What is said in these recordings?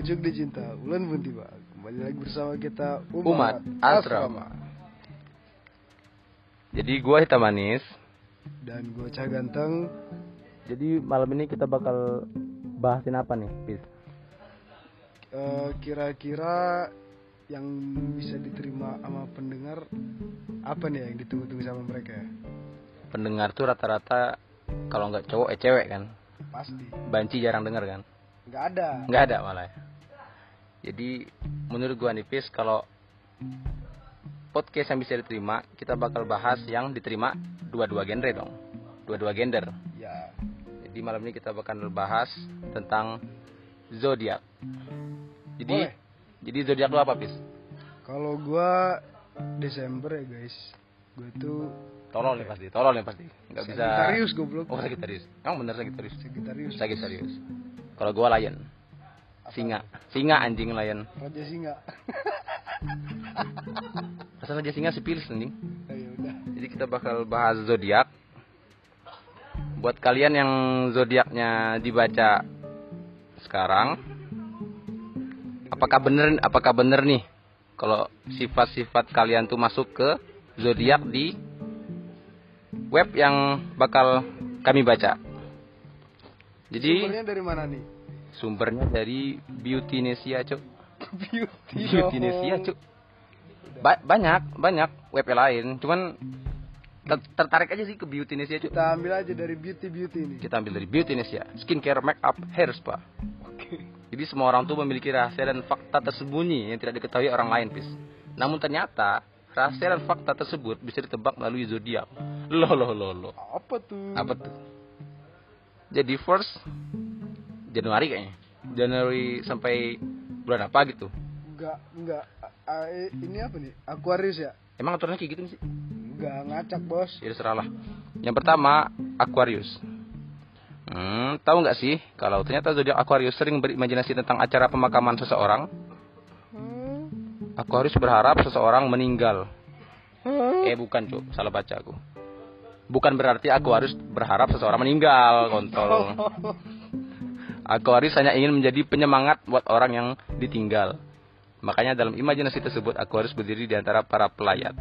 Pucuk dicinta, bulan pun tiba. Kembali lagi bersama kita Umat Asrama. Jadi gua hitam manis. Dan gue Cah Ganteng. Jadi malam ini kita bakal bahasin apa nih, Pis? Eh, Kira-kira yang bisa diterima sama pendengar apa nih yang ditunggu-tunggu sama mereka ya? Pendengar tuh rata-rata kalau nggak cowok eh cewek kan. Pasti. Banci jarang denger kan. Nggak ada. Nggak ada malah. ya. Jadi menurut gua nih, Pis, kalau podcast yang bisa diterima, kita bakal bahas yang diterima dua-dua genre dong. Dua-dua gender. Ya. Jadi malam ini kita bakal bahas tentang zodiak. Jadi Boleh. jadi zodiak lu apa, Pis? Kalau gua Desember ya guys. Gue tuh Tolol nih pasti, tolol nih pasti. Nggak bisa. Sagittarius goblok. Oh, Sagittarius. Emang bener Sagittarius? Sagittarius. Sagittarius. Kalau gua lion. Singa. Singa anjing lion. Raja Singa. Masa aja singa sipilis anjing. Ayo udah. Jadi kita bakal bahas zodiak. Buat kalian yang zodiaknya dibaca sekarang, apakah bener apakah bener nih kalau sifat-sifat kalian tuh masuk ke zodiak di web yang bakal kami baca. Jadi Sumbernya dari mana nih? Sumbernya dari Beautynesia, Cuk. Beauty. Beautynesia, Cuk. Ba- banyak, banyak web lain. Cuman ter- tertarik aja sih ke Beautynesia, Cuk. Kita ambil aja dari beauty beauty ini. Kita ambil dari Beautynesia, skincare, make up, hair spa. Oke. Jadi semua orang tuh memiliki rahasia dan fakta tersembunyi yang tidak diketahui orang lain, Pis. Namun ternyata rahasia dan fakta tersebut bisa ditebak melalui zodiak. Loh, loh, loh, loh. Apa tuh? Apa tuh? Jadi first Januari kayaknya. Januari sampai bulan apa gitu. Enggak, enggak. Ini apa nih? Aquarius ya? Emang aturannya kayak gitu sih? Enggak ngacak, Bos. Ya serahlah. Yang pertama Aquarius. Hmm, tahu nggak sih kalau ternyata zodiak Aquarius sering berimajinasi tentang acara pemakaman seseorang? Hmm. Aquarius berharap seseorang meninggal. Hmm. Eh bukan cuk, salah baca aku. Bukan berarti Aquarius berharap seseorang meninggal, kontol. Aquarius hanya ingin menjadi penyemangat buat orang yang ditinggal. Makanya dalam imajinasi tersebut Aquarius berdiri di antara para pelayat.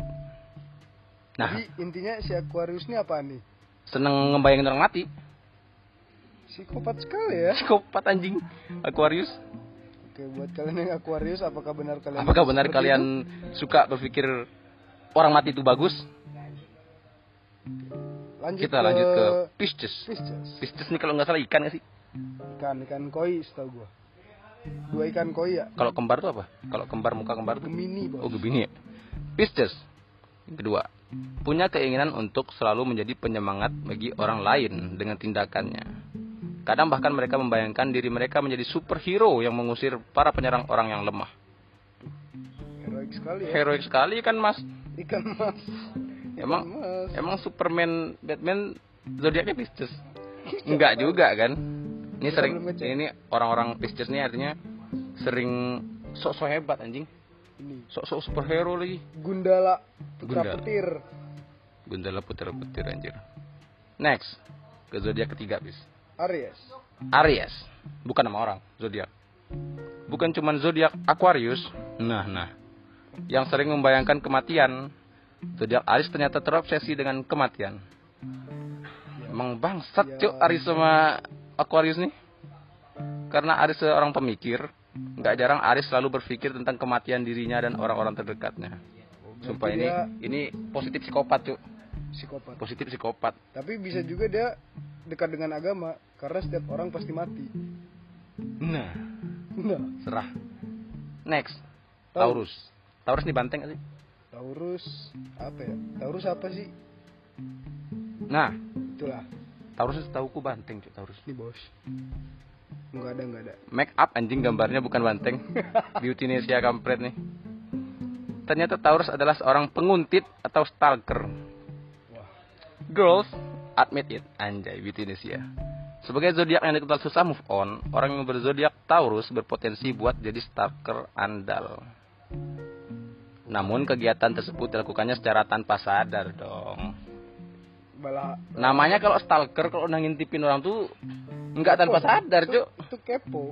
Nah, Jadi intinya si Aquarius ini apa nih? seneng ngebayangin orang mati. Psikopat sekali ya. Psikopat anjing Aquarius. Oke, buat kalian yang Aquarius, apakah benar kalian? Apakah benar kalian suka berpikir orang mati itu bagus? itu? Lanjut Kita lanjut ke Pisces. Pisces. Pisces ini kalau nggak salah ikan nggak sih? Ikan, ikan koi setahu gua. Dua ikan koi ya? Kalau kembar tuh apa? Kalau kembar muka kembar tuh? Gemini, Bos. Oh Gemini ya. Pisces. Kedua, punya keinginan untuk selalu menjadi penyemangat bagi orang lain dengan tindakannya. Kadang bahkan mereka membayangkan diri mereka menjadi superhero yang mengusir para penyerang orang yang lemah. Heroik sekali ya. Heroik sekali kan mas. Ikan mas. Emang Ikan mas. emang Superman, Batman zodiaknya Pisces? Enggak juga kan? Ini sering ini orang-orang Pisces nih artinya sering sok-sok hebat anjing. Ini Sok-sok superhero lagi. Gundala Putra Gundala. Petir. Gundala puter-puter anjir. Next, ke zodiak ketiga bis. Aries. Aries, bukan nama orang, zodiak. Bukan cuman zodiak Aquarius. Nah, nah. Yang sering membayangkan kematian. Zodiak Aries ternyata terobsesi dengan kematian. Emang bangsat Ya. cuk Aries sama Aquarius nih. Karena Aries seorang pemikir, nggak jarang Aries selalu berpikir tentang kematian dirinya dan orang-orang terdekatnya. Sumpah ini dia ini positif psikopat cuk. psikopat. Positif psikopat. Tapi bisa juga dia dekat dengan agama karena setiap orang pasti mati. Nah, Nah, serah. Next, Taurus. Taurus. Nih banteng sih? Taurus apa ya? Taurus apa sih? Nah, Itulah. Taurus setahuku banteng cuk Taurus. Ini bos. Enggak ada, enggak ada. Make up anjing gambarnya bukan banteng. Beautynesia kampret nih. Ternyata Taurus adalah seorang penguntit atau stalker. Wah. Girls, admit it, anjay Beautynesia. Sebagai zodiak yang dikenal susah move on, orang yang berzodiak Taurus berpotensi buat jadi stalker andal. Namun kegiatan tersebut dilakukannya secara tanpa sadar dong. Balah Namanya kalau stalker kalau nangintipin orang tuh nggak tanpa sadar, Cuk. Itu kepo.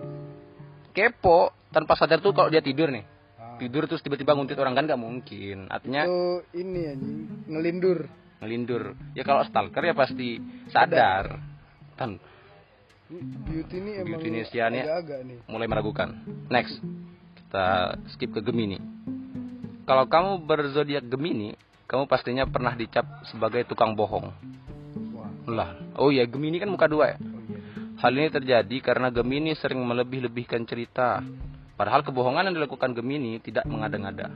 kepo tanpa sadar tuh kalau dia tidur nih. Ah. Tidur terus tiba-tiba nguntit orang kan nggak mungkin. Artinya Itu ini anjing ngelindur. ngelindur. Ya kalau stalker ya pasti sadar. Tan Beauty ini emang Beauty ini siannya. agak-agak nih. mulai meragukan. Next. Kita skip ke Gemini. Kalau kamu berzodiak Gemini, kamu pastinya pernah dicap sebagai tukang bohong. Lah, oh ya Gemini kan muka dua ya. Oh iya. Hal ini terjadi karena Gemini sering melebih-lebihkan cerita. Padahal kebohongan yang dilakukan Gemini tidak mengada-ngada.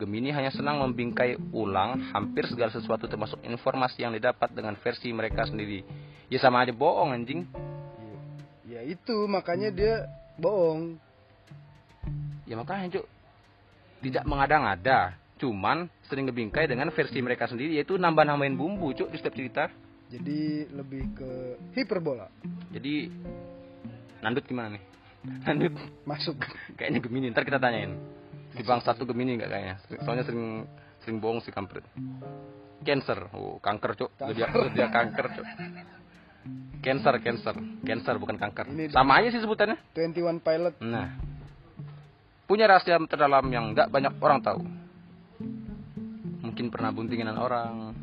Gemini hanya senang membingkai ulang hampir segala sesuatu termasuk informasi yang didapat dengan versi mereka sendiri. Ya sama aja bohong anjing. Iya. Ya itu makanya dia bohong. Ya makanya cuk tidak mengada-ngada. Cuman sering ngebingkai dengan versi mereka sendiri yaitu nambah-nambahin bumbu cuk di setiap cerita. Jadi lebih ke hiperbola. Jadi Nandut gimana nih? Nandut Masuk. kayaknya Gemini. Ntar kita tanyain. Di bang satu Gemini nggak kayaknya? Soalnya sering sering bohong si kampret. Cancer. Oh, kanker cuk. Dia dia kanker cuk. Cancer, cancer, cancer bukan kanker. Ini- Sama aja sih sebutannya. 21 Pilot. Nah, punya rahasia terdalam yang nggak banyak orang tahu. Mungkin pernah buntingan orang.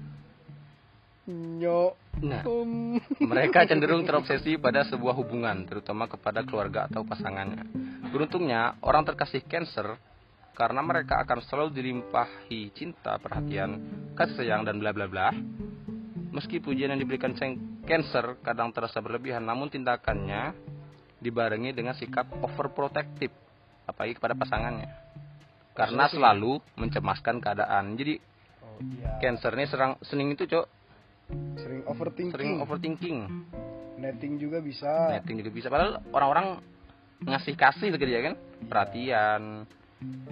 Nyok. Nah, Um. mereka cenderung terobsesi pada sebuah hubungan, terutama kepada keluarga atau pasangannya. Beruntungnya, orang terkasih Cancer karena mereka akan selalu dilimpahi cinta, perhatian, kasih sayang dan bla bla bla. Meski pujian yang diberikan Cancer kadang terasa berlebihan, namun tindakannya dibarengi dengan sikap overprotective, apalagi kepada pasangannya. Karena selalu mencemaskan keadaan. Jadi iya. Cancer ini serang sening itu, Cok, Sering overthinking. sering overthinking. Netting juga bisa. Netting juga bisa. Padahal orang-orang ngasih kasih gitu dia kan, perhatian,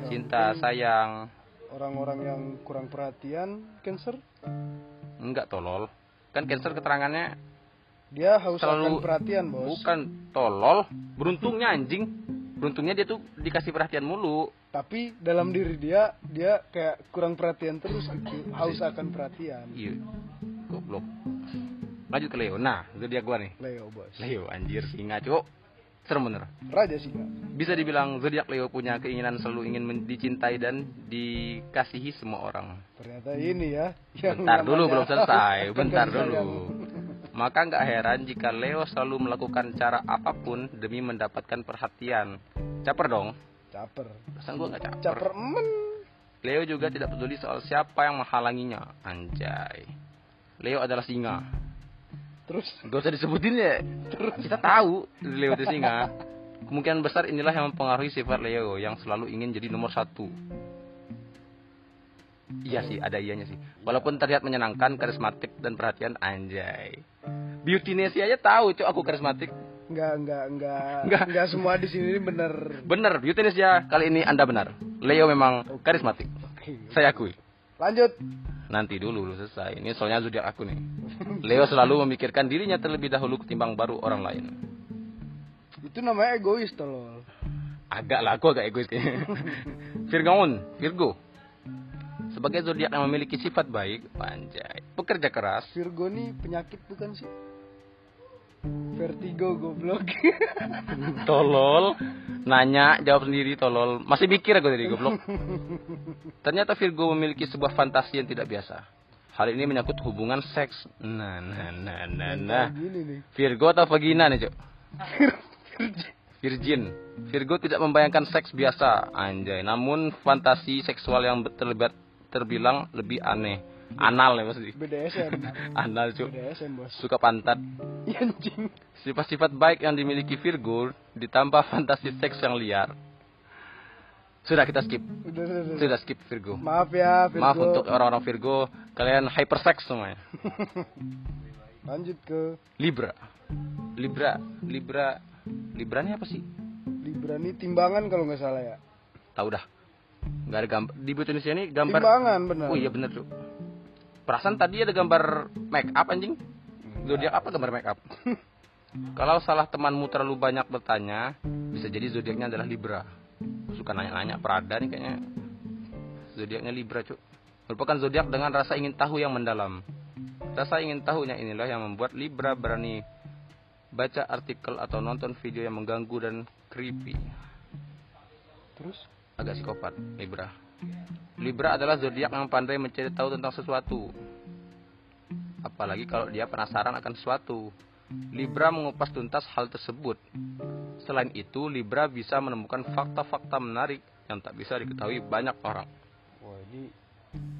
cinta, sayang. Orang-orang yang kurang perhatian, cancer, Enggak tolol. Kan cancer keterangannya dia haus Selalu- akan perhatian, bos. bukan tolol, beruntungnya anjing. Beruntungnya dia tuh dikasih perhatian mulu. Tapi dalam diri dia, dia kayak kurang perhatian terus gitu. Haus akan perhatian. Iya. Goblok. Lanjut ke Leo. Nah, zodiak gua nih. Leo, bos. Leo anjir singa, Cuk. Serem bener. Raja sih, Kak. Bisa dibilang zodiak Leo punya keinginan selalu ingin dicintai dan dikasihi semua orang. Ternyata ini ya. yang Bentar dulu namanya belum selesai, bentar dulu. Maka nggak heran jika Leo selalu melakukan cara apa pun demi mendapatkan perhatian. Caper dong. Caper. Pesan gua nggak caper. Caper emen. Leo juga tidak peduli soal siapa yang menghalanginya. Anjay. Leo adalah singa. Terus Gak usah disebutin ya. Kita tahu Leo itu singa. Kemungkinan besar inilah yang mempengaruhi sifat Leo yang selalu ingin jadi nomor satu. Iya sih, ada ianya sih. Walaupun terlihat menyenangkan, karismatik dan perhatian, anjay. Beauty Nesi aja tahu, cok aku karismatik. Enggak enggak enggak Nggak. enggak semua di sini. Bener, Beauty Nesi ya kali ini anda benar. Leo memang karismatik. Oke. Saya akui. Lanjut. Nanti dulu, belum selesai. Ini soalnya zodiak aku nih. Leo selalu memikirkan dirinya terlebih dahulu ketimbang baru orang lain. Itu namanya egois tolol. Agak lah, aku agak egois kayaknya. Virgaon, Virgo. Sebagai zodiak yang memiliki sifat baik, panjai, pekerja keras, Virgo nih penyakit bukan sih? Vertigo goblok. tolol, nanya, jawab sendiri, tolol. Masih mikir aku tadi, goblok. Ternyata Virgo memiliki sebuah fantasi yang tidak biasa. Hal ini menyangkut hubungan seks. Nah, nah, nah, nah, nah. Virgo atau vagina nih, Cok? Virgin. Virgo tidak membayangkan seks biasa, anjay. Namun fantasi seksual yang terlibat terbilang lebih aneh. Anal ya pasti. BDSM. Anal, Cuk. BDSM, Bos. Suka pantat. Iya, Anjing. Sifat-sifat baik yang dimiliki Virgo ditambah fantasi seks yang liar. Sudah kita skip. Udah, udah, udah. Sudah skip Virgo. Maaf ya, Virgo. Maaf untuk orang-orang Virgo, kalian hypersex semuanya. Lanjut ke Libra. Libra, Libra, Libra ini apa sih? Libra nih timbangan kalau nggak salah ya. Tahu dah. Gak ada gambar di Indonesia ini gambar. Timbangan benar. Oh iya bener tuh. Perasaan tadi ada gambar make up anjing. Zodiak apa gambar make up? Kalau salah temanmu terlalu banyak bertanya, bisa jadi zodiaknya adalah Libra. Suka nanya-nanya Prada nih kayaknya. Zodiaknya Libra, Cuk. Merupakan zodiak dengan rasa ingin tahu yang mendalam. Rasa ingin tahunya inilah yang membuat Libra berani baca artikel atau nonton video yang mengganggu dan creepy. terus agak psikopat Libra Libra adalah zodiak yang pandai mencari tahu tentang sesuatu. Apalagi kalau dia penasaran akan sesuatu. Libra mengupas tuntas hal tersebut. Selain itu Libra bisa menemukan fakta-fakta menarik yang tak bisa diketahui banyak orang. Wah ini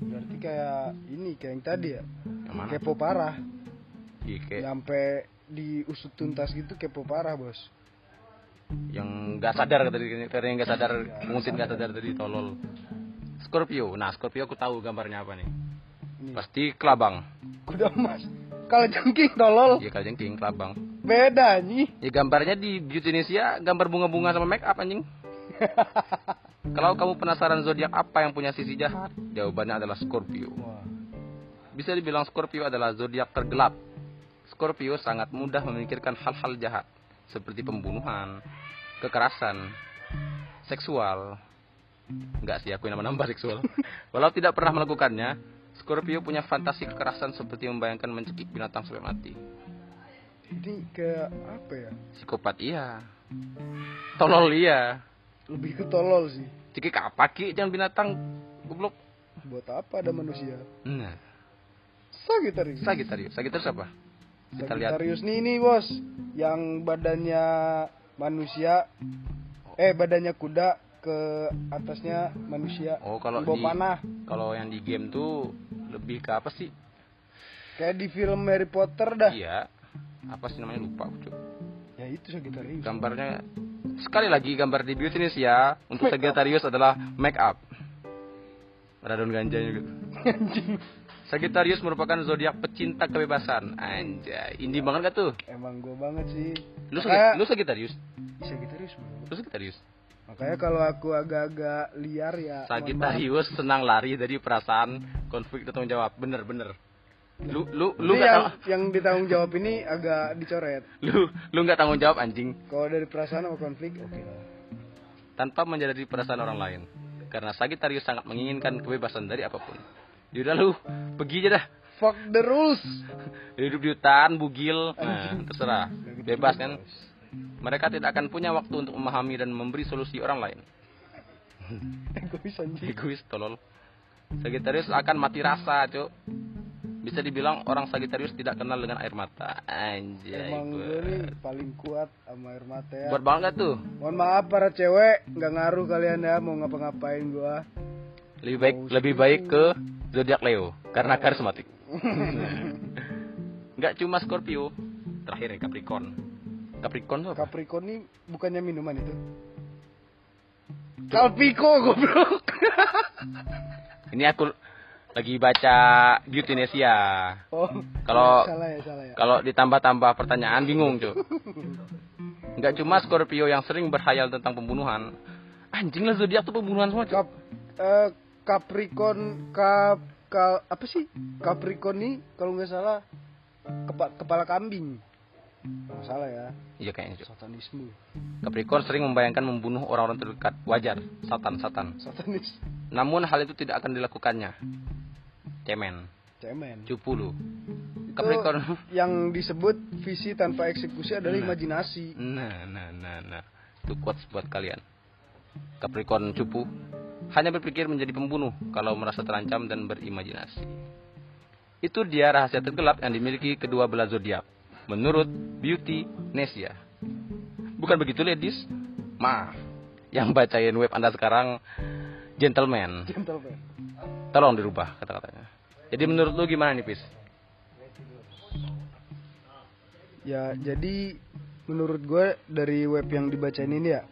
berarti kayak ini kayak yang tadi ya? Yang mana? Kepo parah. Iya, kayak sampai diusut tuntas gitu kepo parah bos. Yang nggak sadar tadi karena yang nggak sadar mungkin nggak sadar tadi tolol Scorpio. Nah Scorpio aku tahu gambarnya apa nih. Ini. Pasti kelabang. Kuda emas kalau jengking tolol. Ya kalau jengking kelabang. Beda nih ya gambarnya di Beauty Indonesia gambar bunga-bunga sama make up anjing. Kalau kamu penasaran zodiak apa yang punya sisi jahat jawabannya adalah Scorpio. Bisa dibilang Scorpio adalah zodiak tergelap. Scorpio sangat mudah memikirkan hal-hal jahat seperti pembunuhan, kekerasan, seksual. Enggak sih, aku yang nama-nambah seksual. Walau tidak pernah melakukannya, Scorpio punya fantasi kekerasan seperti membayangkan mencekik binatang sampai mati. ini kayak apa ya Psikopat iya. Tolol iya. lebih ke tolol sih Cekik apa ki jangan binatang goblok. buat apa ada manusia Nah, Sagittarius Sagittarius. Sagittarius apa? Kita lihat. Sagittarius nih ini bos yang badannya manusia eh badannya kuda ke atasnya manusia Oh, kalau di panah kalau yang di game tuh lebih ke apa sih? kayak di film Harry Potter dah Iya. Apa sih namanya lupa aku, ya itu Sagittarius Gambarnya sekali lagi gambar di beauty ini ya untuk Sagittarius adalah make up. Ada daun ganja juga. Sagittarius merupakan zodiak pecinta kebebasan. Anjay, indie banget gak tuh? emang gue banget sih Lu Sagi- lu Sagittarius? Sagittarius. Lu Sagittarius? Makanya kalau aku agak-agak liar ya. Sagittarius senang lari dari perasaan konflik dan tanggung jawab. Bener bener. Lu lu lu nggak yang, tang- yang ditanggung jawab ini agak dicoret lu lu nggak tanggung jawab anjing kalau dari perasaan sama konflik oke lah tanpa menjadi perasaan orang lain. Karena Sagittarius sangat menginginkan kebebasan dari apa pun. Yaudah lu pergi aja dah. fuck the rules hidup di hutan, bugil, nah, terserah, gitu bebas kan. Mereka tidak akan punya waktu untuk memahami dan memberi solusi orang lain. egois anjing Egois, tolol. Sagittarius akan mati rasa, cuk. Bisa dibilang orang Sagittarius tidak kenal dengan air mata. Anjay. Emang gue nih paling kuat sama air mata ya. Buat banget tuh. Mohon maaf para cewek, nggak ngaruh kalian ya mau ngapa-ngapain gua. Lebih baik Oh, lebih baik ke zodiak Leo karena karismatik. Enggak cuma Scorpio, terakhir ya Capricorn. Capricorn tuh apa? Capricorn nih bukannya minuman itu? Calpico goblok. Ini aku lagi baca Beauty Indonesia. oh. Kalau- salah ya, salah ya. Kalau ditambah-tambah pertanyaan bingung, Cuk. Enggak cuma Scorpio yang sering berhayal tentang pembunuhan. Anjing lah zodiak tuh pembunuhan semua, Cuk. Cap eh, Capricorn Cap Ka- apa sih? Capricorn nih kalau nggak salah kepa- kepala kambing. Nggak salah ya. Iya kayaknya, Cuk. Satanisme. Capricorn sering membayangkan membunuh orang-orang terdekat. Wajar, satan-satan. Satanis. Namun hal itu tidak akan dilakukannya. Cemen, Cemen. cupu lu. Capricorn. yang disebut visi tanpa eksekusi adalah Nah. imajinasi. Nah, nah, nah, nah. Itu quotes buat kalian. Capricorn cupu hanya berpikir menjadi pembunuh kalau merasa terancam dan berimajinasi. Itu dia rahasia tergelap yang dimiliki kedua belah zodiak. Menurut Beauty Nesia. Bukan begitu, ladies? Maaf. Yang bacain web Anda sekarang gentleman. Gentleman. Tolong dirubah kata-katanya. Jadi menurut lu gimana nih, Pis? Ya, jadi menurut gue dari web yang dibacain ini ya,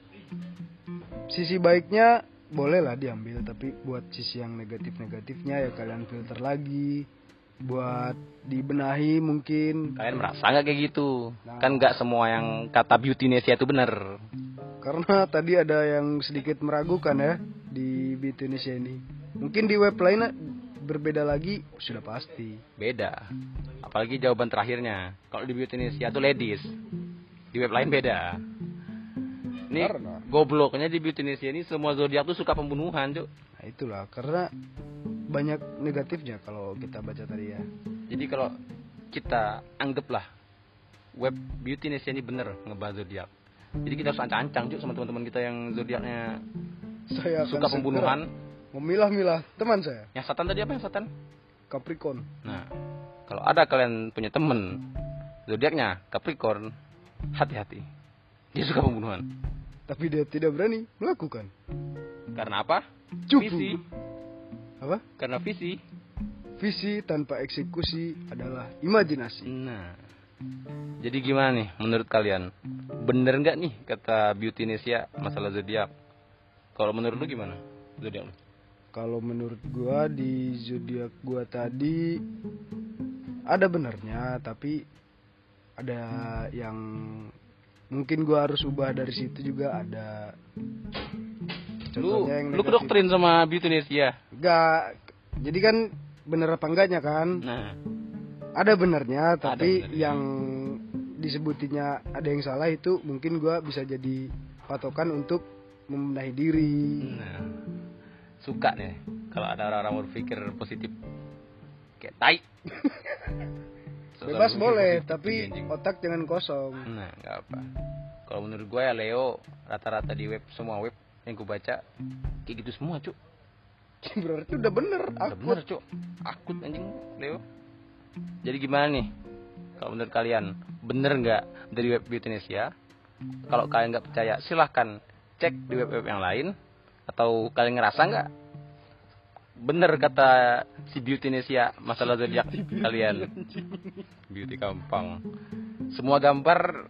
sisi baiknya boleh lah diambil, tapi buat sisi yang negatif-negatifnya ya kalian filter lagi, buat dibenahi mungkin, Kalian merasa nggak kayak gitu? Nah. Kan nggak semua yang kata Beauty Nesia itu benar. karena tadi ada yang sedikit meragukan ya di Beauty Indonesia ini. Mungkin di web lainnya berbeda lagi, sudah pasti. beda apalagi jawaban terakhirnya kalau di beauty Indonesia tuh ladies di web lain beda ini Karena? gobloknya di beauty Indonesia ini semua zodiak tuh suka pembunuhan cuk Nah itulah, karena banyak negatifnya kalau kita baca tadi ya. jadi kalau kita anggaplah web beauty Indonesia ini bener ngebahas zodiak jadi kita harus ancang-ancang cuk sama teman-teman kita yang zodiaknya Saya suka pembunuhan. Memilah-milah teman saya, Yang setan tadi apa yang setan? Capricorn. Nah, kalau ada kalian punya temen zodiaknya Capricorn, hati-hati. Dia suka pembunuhan. Tapi dia tidak berani melakukan. Karena apa? Cupu. Visi. Apa? Karena visi. Visi tanpa eksekusi adalah imajinasi. Nah, jadi gimana nih menurut kalian? Bener nggak nih kata Beauty Indonesia masalah zodiak? Kalau menurut lu gimana? Zodiak lu? Kalau menurut gua di zodiak gua tadi ada benernya, tapi ada yang mungkin gua harus ubah dari situ juga ada. Lu, Contohnya yang lu negatif. kedoktrin sama Beauty Indonesia. Enggak. Jadi kan bener apa enggaknya kan? Nah, Ada benernya, tapi benernya. yang disebutinya ada yang salah itu mungkin gua bisa jadi patokan untuk membenahi diri. nah, suka nih kalau ada orang-orang berpikir positif kayak tai. Bebas boleh, tapi anjing. otak jangan kosong. Nah, nggak apa. Kalau menurut gue ya Leo rata-rata di web semua web yang gue baca kayak gitu semua cuk. Berarti udah bener. Udah Aku bener cuk. Akut anjing Leo. Jadi gimana nih? Kalau menurut kalian bener nggak dari web Beauty Indonesia? Kalau kalian nggak percaya silahkan cek di web-web yang lain atau kalian ngerasa nggak bener kata si Beauty Indonesia masalah zodiak kalian Beauty gampang semua gambar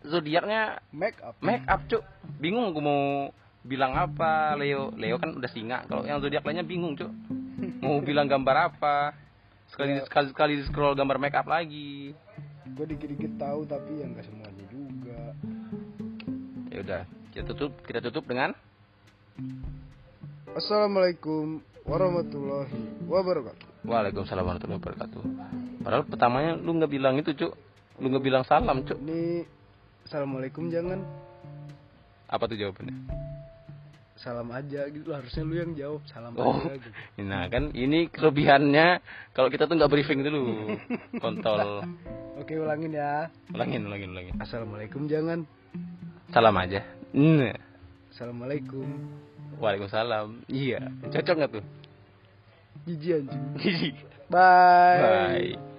zodiaknya make up. make up cuk bingung gue mau bilang apa Leo? Leo kan udah singa. Kalau yang zodiak lainnya bingung cuk. Mau bilang gambar apa? Sekali sekali sekali di scroll gambar make up lagi. Gue dikit-dikit tahu tapi yang nggak semuanya juga. ya udah kita tutup kita tutup dengan? Assalamualaikum warahmatullahi wabarakatuh. Waalaikumsalam warahmatullahi wabarakatuh. Padahal pertamanya lu nggak bilang itu cuk. Lu nggak bilang salam cuk. Ini assalamualaikum jangan. Apa tuh jawabannya salam aja gitu harusnya lu yang jawab salam Oh, aja gitu. nah kan ini kelebihannya kalau kita tuh nggak briefing dulu, kontol. Oke ulangin ya. Ulangin, ulangin, ulangin. Assalamualaikum jangan. Salam aja. Nah, Assalamualaikum. Waalaikumsalam. Iya, cocok nggak tuh? Jijik anjing. Jijik. Bye. Bye.